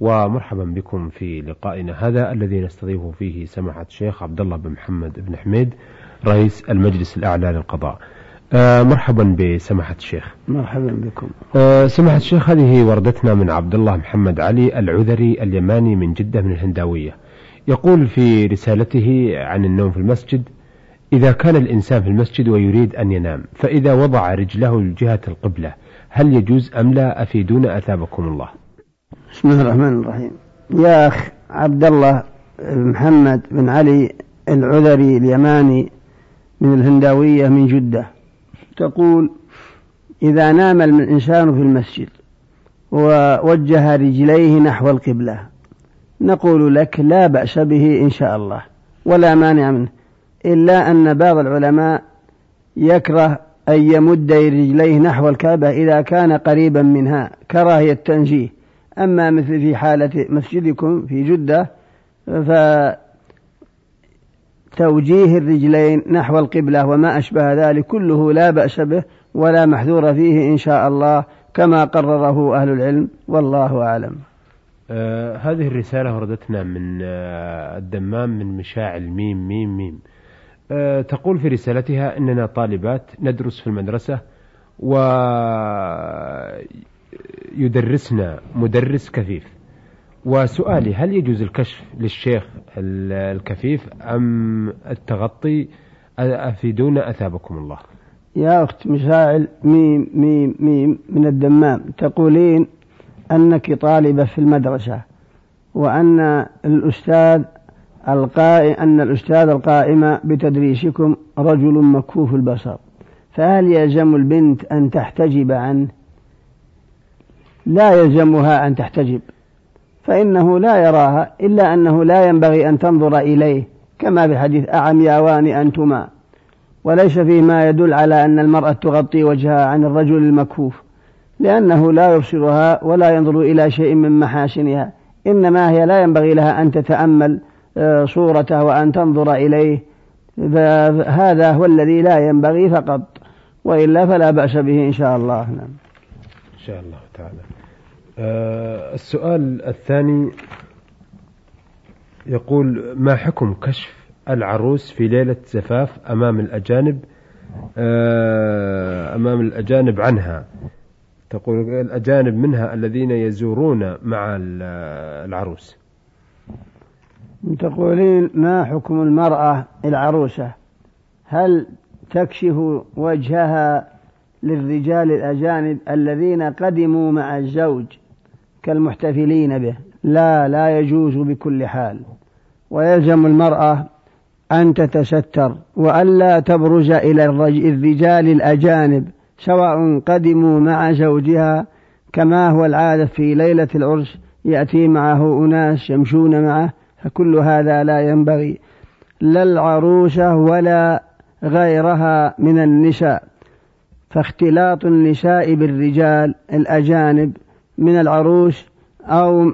ومرحبا بكم في لقائنا هذا الذي نستضيف فيه سماحة الشيخ عبد الله بن محمد بن حميد رئيس المجلس الأعلى للقضاء. آه مرحبا بسماحة الشيخ. مرحبا بكم. آه سماحة الشيخ هذه وردتنا من عبد الله محمد علي العذري اليماني من جدة من الهنداوية. يقول في رسالته عن النوم في المسجد إذا كان الإنسان في المسجد ويريد أن ينام فإذا وضع رجله جهة القبلة هل يجوز أم لا؟ أفيدون أثابكم الله. بسم الله الرحمن الرحيم. يا أخ عبد الله محمد بن علي العذري اليماني من الهنداوية من جدة. تقول إذا نام الإنسان في المسجد ووجه رجليه نحو القبلة نقول لك لا بأس به إن شاء الله ولا مانع منه إلا أن بعض العلماء يكره أن يمد رجليه نحو الكعبة إذا كان قريبا منها كراهية تنزيه أما مثل في حالة مسجدكم في جدة فتوجيه الرجلين نحو القبلة وما أشبه ذلك كله لا بأس به ولا محذور فيه إن شاء الله كما قرره أهل العلم. والله أعلم. آه هذه الرسالة وردتنا من آه الدمام من مشاعل ميم ميم ميم. آه تقول في رسالتها إننا طالبات ندرس في المدرسة ويدرسنا مدرس كفيف. وسؤالي هل يجوز الكشف للشيخ الكفيف أم التغطي؟ أفيدونا أثابكم الله. يا أخت مشاعل ميم ميم ميم من الدمام تقولين أنك طالبة في المدرسة وأن الأستاذ القائم أن الأستاذ القائم بتدريسكم رجل مكفوف البصر. فهل يلزم البنت أن تحتجب عنه؟ لا يلزمها أن تحتجب فإنه لا يراها إلا أنه لا ينبغي أن تنظر إليه كما في حديث أعمياوان أنتما. وليس فيه ما يدل على أن المرأة تغطي وجهها عن الرجل المكفوف لأنه لا يبصرها ولا ينظر إلى شيء من محاسنها إنما هي لا ينبغي لها أن تتأمل آه، صورته وأن تنظر إليه. فهذا هو الذي لا ينبغي فقط وإلا فلا بأس به إن شاء الله. نعم. إن شاء الله تعالى. السؤال الثاني يقول ما حكم كشف العروس في ليلة زفاف أمام الأجانب؟ أه أمام الأجانب عنها. تقول الأجانب منها الذين يزورون مع العروس. تقولين ما حكم المرأة العروسة؟ هل تكشف وجهها للرجال الأجانب الذين قدموا مع الزوج كالمحتفلين به. لا لا يجوز بكل حال. ويلزم المرأة أن تتستر وألا تبرز إلى الرجال الأجانب سواء قدموا مع زوجها كما هو العادة في ليلة العرس يأتي معه أناس يمشون معه فكل هذا لا ينبغي. لا العروسة ولا غيرها من النساء. فاختلاط النساء بالرجال الأجانب من العروس أو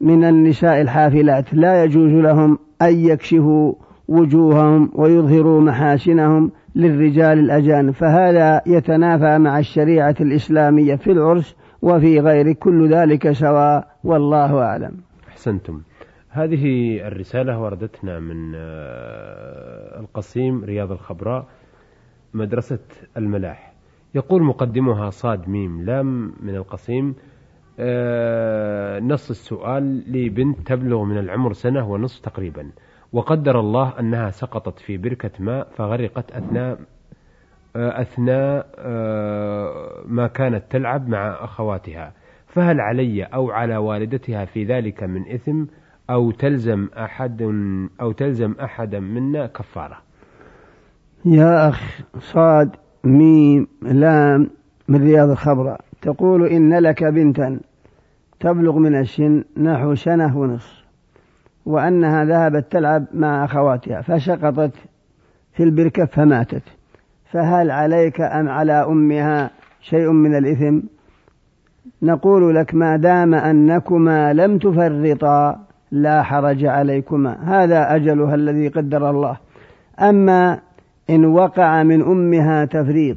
من النساء الحافلات. لا يجوز لهم أن يكشفوا وجوههم ويظهروا محاسنهم للرجال الأجانب. فهذا يتنافى مع الشريعة الإسلامية في العرس وفي غيره كل ذلك سواء والله أعلم. أحسنتم. هذه الرسالة وردتنا من آه، القصيم رياض الخبراء مدرسة الملاح. يقول مقدمها صاد ميم لام من القصيم نص السؤال لبنت تبلغ من العمر سنة ونصف تقريبا. وقدر الله أنها سقطت في بركة ماء فغرقت أثناء آه، أثناء ما كانت تلعب مع أخواتها. فهل علي أو على والدتها في ذلك من إثم أو تلزم أحد أو تلزم أحدا منا كفارة؟ يا أخ صاد ميم لام من رياض الخبراء تقول إن لك بنتا تبلغ من السن نحو سنة ونصف وأنها ذهبت تلعب مع أخواتها فسقطت في البركة فماتت. فهل عليك أم على أمها شيء من الإثم؟ نقول لك ما دام أنكما لم تفرطا لا حرج عليكما. هذا أجلها الذي قدر الله. أما إن وقع من أمها تفريط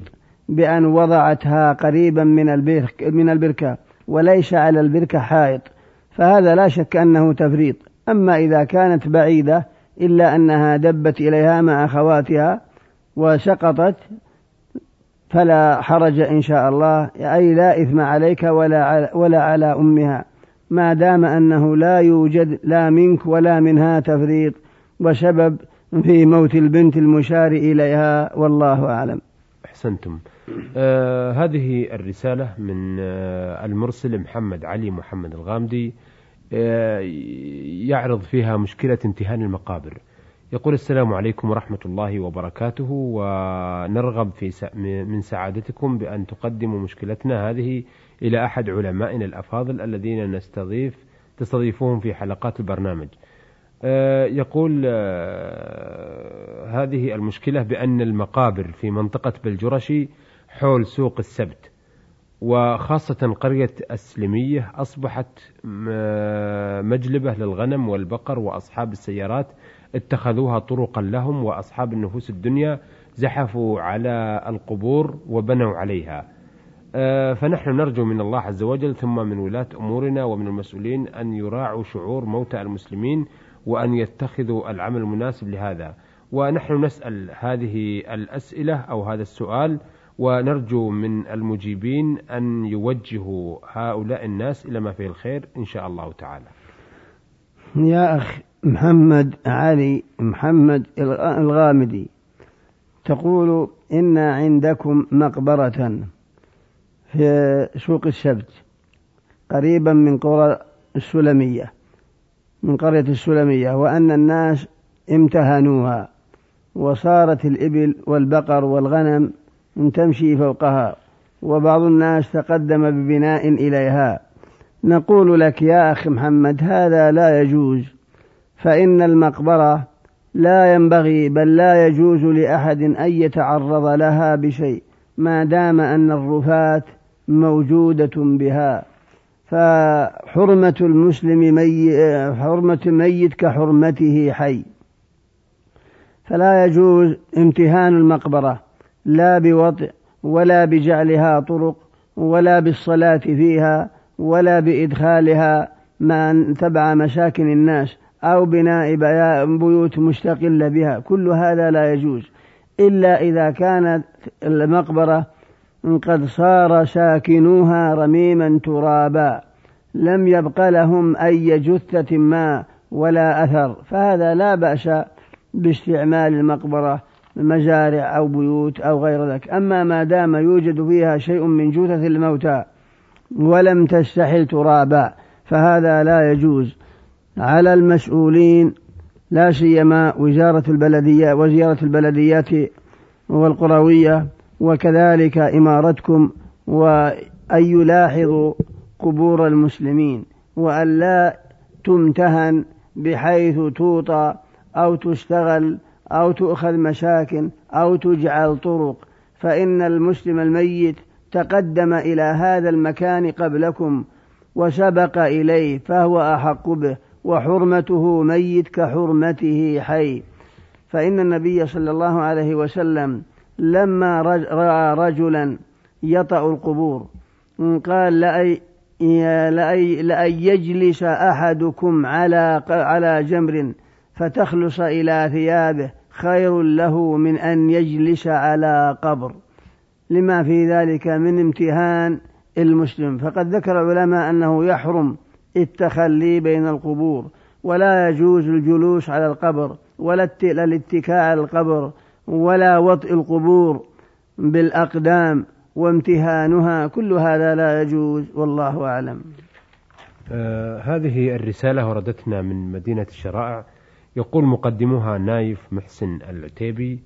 بأن وضعتها قريبا من البركة, من البركة وليس على البركة حائط. فهذا لا شك أنه تفريط. أما إذا كانت بعيدة إلا أنها دبت إليها مع أخواتها وسقطت فلا حرج إن شاء الله. أي لا إثم عليك ولا على, ولا على أمها. ما دام أنه لا يوجد لا منك ولا منها تفريط. وسبب في موت البنت المشار إليها والله أعلم. أحسنتم. آه هذه الرسالة من آه المرسل محمد علي محمد الغامدي آه يعرض فيها مشكلة امتهان المقابر. يقول السلام عليكم ورحمة الله وبركاته ونرغب في من سعادتكم بأن تقدموا مشكلتنا. هذه إلى أحد علمائنا الأفاضل الذين نستضيف تستضيفوهم في حلقات البرنامج. آه، يقول آه، هذه المشكلة بأن المقابر في منطقة بلجرشي حول سوق السبت. وخاصة قرية السلمية أصبحت مجلبة للغنم والبقر وأصحاب السيارات اتخذوها طرقا لهم وأصحاب النفوس الدنيا زحفوا على القبور وبنوا عليها. آه، فنحن نرجو من الله عز وجل ثم من ولاة أمورنا ومن المسؤولين أن يراعوا شعور موتى المسلمين وأن يتخذوا العمل المناسب لهذا. ونحن نسأل هذه الأسئلة أو هذا السؤال ونرجو من المجيبين أن يوجهوا هؤلاء الناس إلى ما فيه الخير إن شاء الله تعالى. يا أخ محمد علي محمد الغامدي تقول إن عندكم مقبرة في سوق السبت قريبا من قرى السلمية من قرية السلمية وأن الناس امتهنوها وصارت الإبل والبقر والغنم تمشي فوقها وبعض الناس تقدم ببناء إليها. نقول لك يا أخي محمد هذا لا يجوز. فإن المقبرة لا ينبغي بل لا يجوز لأحد أن يتعرض لها بشيء ما دام أن الرفات موجودة بها. فحرمة المسلم مي حرمة الميت كحرمته حي. فلا يجوز امتهان المقبرة. لا بوطئ ولا بجعلها طرق ولا بالصلاة فيها ولا بإدخالها ما تبع مساكن الناس أو بناء بيوت مستقلة بها. كل هذا لا يجوز. إلا إذا كانت المقبرة قد صار ساكنوها رميما ترابا. لم يبق لهم أي جثة ما ولا أثر. فهذا لا بأس باستعمال المقبرة. مزارع أو بيوت أو غير ذلك. أما ما دام يوجد فيها شيء من جثث الموتى ولم تستحل ترابا فهذا لا يجوز. على المسؤولين لا سيما وزارة البلدية وزيارة البلديات والقروية وكذلك إمارتكم وأن يلاحظوا قبور المسلمين وأن لا تمتهن بحيث توطى أو تشتغل أو تؤخذ مساكن أو تجعل طرق فإن المسلم الميت تقدم إلى هذا المكان قبلكم وسبق إليه فهو أحق به وحرمته ميت كحرمته حي. فإن النبي صلى الله عليه وسلم لما رأى رجلا يطأ القبور قال لأي لأن يجلس أحدكم على على جمر فتخلص إلى ثيابه خير له من أن يجلس على قبر. لما في ذلك من امتهان المسلم. فقد ذكر العلماء أنه يحرم التخلي بين القبور ولا يجوز الجلوس على القبر ولا الاتكاء على القبر ولا وطئ القبور بالأقدام وامتهانها. كل هذا لا يجوز والله أعلم. آه هذه الرسالة وردتنا من مدينة الشرائع. يقول مقدمها نايف محسن العتيبي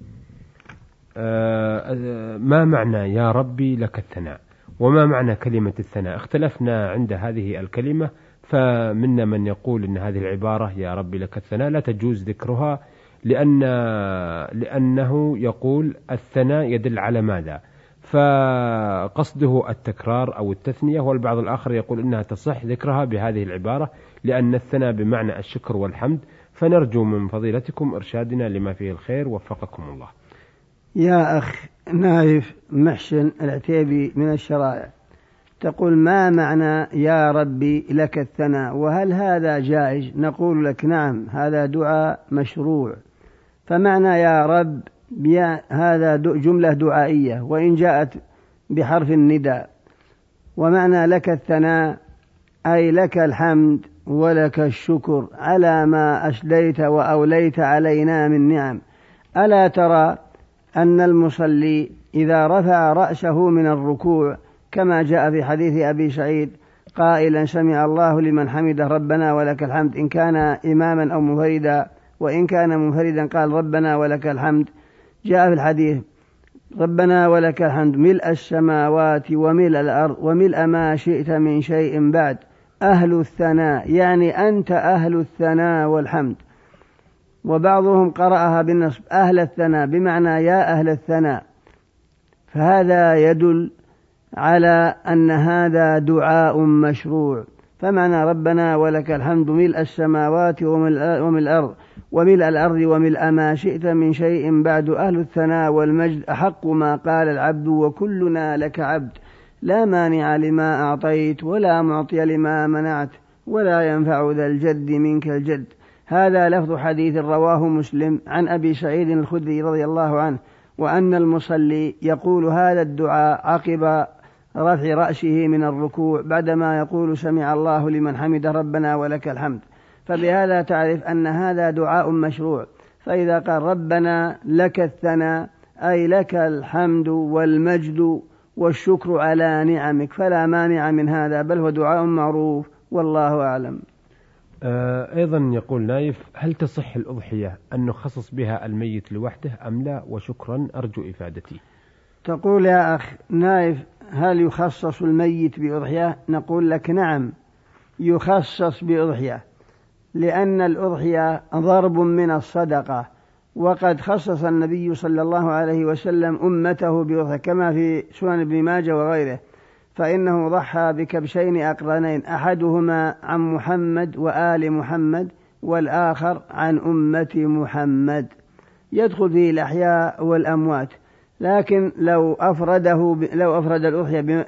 آه ما معنى يا ربي لك الثناء؟ وما معنى كلمة الثناء؟ اختلفنا عند هذه الكلمة فمنا من يقول أن هذه العبارة يا ربي لك الثناء لا تجوز ذكرها لأن لأنه يقول الثناء يدل على ماذا؟ فقصده التكرار أو التثنية والبعض الآخر يقول إنها تصح ذكرها بهذه العبارة لأن الثناء بمعنى الشكر والحمد فنرجو من فضيلتكم إرشادنا لما فيه الخير وفقكم الله. يا أخ نايف محسن العتيبي من الشرائع. تقول ما معنى يا ربي لك الثناء؟ وهل هذا جائز؟ نقول لك نعم هذا دعاء مشروع. فمعنى يا رب هذا جملة دعائية وإن جاءت بحرف النداء. ومعنى لك الثناء أي لك الحمد ولك الشكر على ما أسديت وأوليت علينا من نعم. ألا ترى أن المصلي إذا رفع رأسه من الركوع كما جاء في حديث أبي سعيد قائلا سمع الله لمن حمده ربنا ولك الحمد إن كان إماما أو منفردا وإن كان منفردا قال ربنا ولك الحمد. جاء في الحديث ربنا ولك الحمد ملء السماوات وملء الأرض وملء ما شئت من شيء بعد. أهل الثناء يعني أنت أهل الثناء والحمد. وبعضهم قرأها بالنصب أهل الثناء بمعنى يا أهل الثناء. فهذا يدل على أن هذا دعاء مشروع. فمعنى ربنا ولك الحمد ملء السماوات وملء الأرض وملء الأرض وملء ما شئت من شيء بعد. أهل الثناء والمجد أحق ما قال العبد وكلنا لك عبد. لا مانع لما أعطيت ولا معطي لما منعت ولا ينفع ذا الجد منك الجد. هذا لفظ حديث رواه مسلم عن أبي سعيد الخدري رضي الله عنه وأن المصلي يقول هذا الدعاء عقب رفع رأسه من الركوع بعدما يقول سمع الله لمن حمد ربنا ولك الحمد. فبهذا تعرف أن هذا دعاء مشروع. فإذا قال ربنا لك الثناء أي لك الحمد والمجد والشكر على نعمك فلا مانع من هذا بل هو دعاء معروف والله أعلم. آه، أيضا يقول نايف هل تصح الأضحية أن نخصص بها الميت لوحده أم لا؟ وشكرا أرجو إفادتي. تقول يا أخ نايف هل يخصص الميت بأضحية؟ نقول لك نعم يخصص بأضحية لأن الأضحية ضرب من الصدقة. وقد خصص النبي صلى الله عليه وسلم أمته بأضحية كما في سنن ابن ماجه وغيره فإنه ضحى بكبشين أقرنين أحدهما عن محمد وآل محمد والآخر عن أمة محمد. يدخل فيه الأحياء والأموات. لكن لو أفرده لو أفرد الأضحية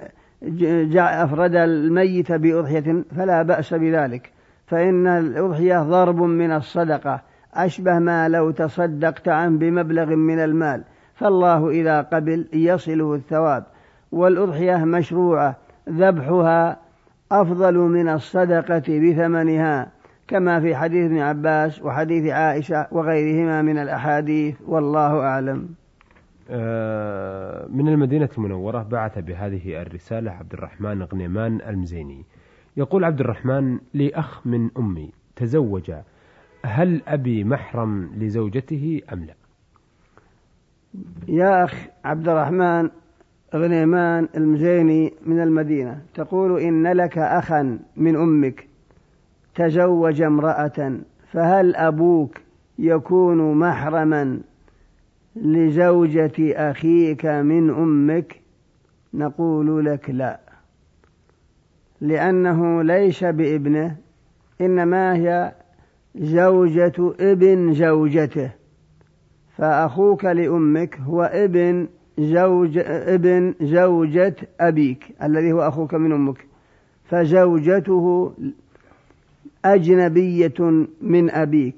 أفرد الميت بأضحية فلا بأس بذلك. فإن الأضحية ضرب من الصدقة. أشبه ما لو تصدقت عنه بمبلغ من المال فالله إذا قبل يصله الثواب. والأضحية مشروعة ذبحها أفضل من الصدقة بثمنها كما في حديث ابن عباس وحديث عائشة وغيرهما من الأحاديث والله أعلم. آه، من المدينة المنورة بعث بهذه الرسالة عبد الرحمن غنيمان المزيني. يقول عبد الرحمن لي أخ من أمي تزوج هل أبي محرم لزوجته أم لا؟ يا أخ عبد الرحمن غنيمان المزيني من المدينة تقول إن لك أخا من أمك تزوج امرأة فهل أبوك يكون محرما لزوجة أخيك من أمك؟ نقول لك لا لأنه ليس بابنه إنما هي زوجة ابن زوجته. فأخوك لأمك هو ابن زوج ابن زوجة أبيك الذي هو أخوك من أمك. فزوجته أجنبية من أبيك.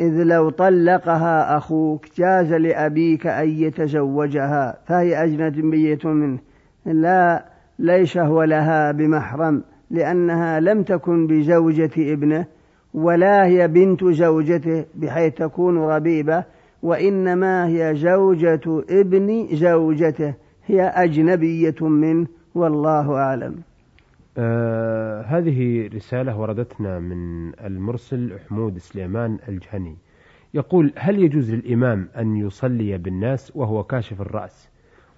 إذ لو طلقها أخوك جاز لأبيك أن يتزوجها فهي أجنبية منه. لا ليس هو لها بمحرم لأنها لم تكن بزوجة ابنه ولا هي بنت زوجته بحيث تكون ربيبة وإنما هي زوجة ابن زوجته هي أجنبية منه والله أعلم. آه هذه رسالة وردتنا من المرسل حمود سليمان الجهني. يقول هل يجوز للإمام أن يصلي بالناس وهو كاشف الرأس؟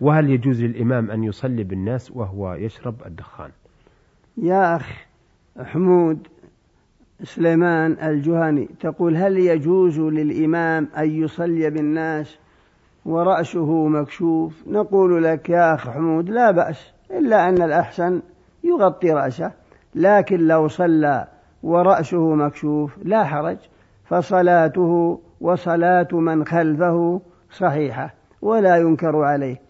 وهل يجوز للإمام أن يصلي بالناس وهو يشرب الدخان؟ يا أخ حمود سليمان الجهني تقول هل يجوز للإمام أن يصلي بالناس ورأسه مكشوف؟ نقول لك يا أخ حمود لا بأس إلا أن الأحسن يغطي رأسه لكن لو صلى ورأسه مكشوف لا حرج فصلاته وصلاة من خلفه صحيحة ولا ينكر عليه.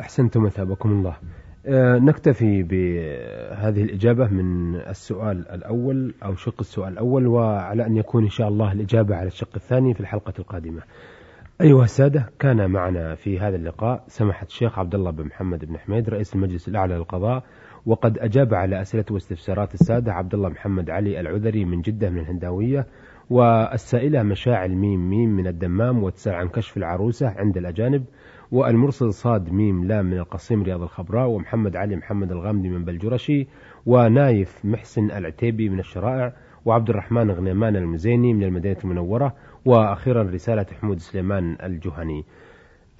أحسنتم أثابكم الله. نكتفي بهذه الإجابة من السؤال الأول أو شق السؤال الأول وعلى أن يكون إن شاء الله الإجابة على الشق الثاني في الحلقة القادمة. أيها السادة كان معنا في هذا اللقاء سماحة الشيخ عبد الله بن محمد بن حميد رئيس المجلس الأعلى للقضاء وقد أجاب على أسئلة واستفسارات السادة عبد الله محمد علي العذري من جدة من الهنداوية والسائلة مشاعل ميم ميم من الدمام وتسأل عن كشف العروسة عند الأجانب والمرسل صاد ميم لام من القصيم رياض الخبراء ومحمد علي محمد الغامدي من بلجرشي ونايف محسن العتيبي من الشرائع وعبد الرحمن غنيمان المزيني من المدينة المنورة وأخيرا رسالة حمود سليمان الجهني.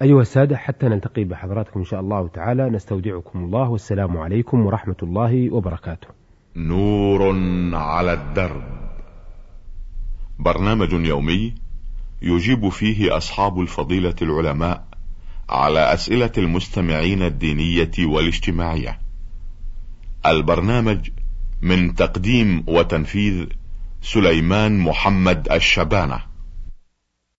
أيها السادة حتى نلتقي بحضراتكم إن شاء الله تعالى نستودعكم الله والسلام عليكم ورحمة الله وبركاته. نور على الدرب. برنامج يومي يجيب فيه أصحاب الفضيلة العلماء على أسئلة المستمعين الدينية والاجتماعية. البرنامج من تقديم وتنفيذ سليمان محمد الشبانة.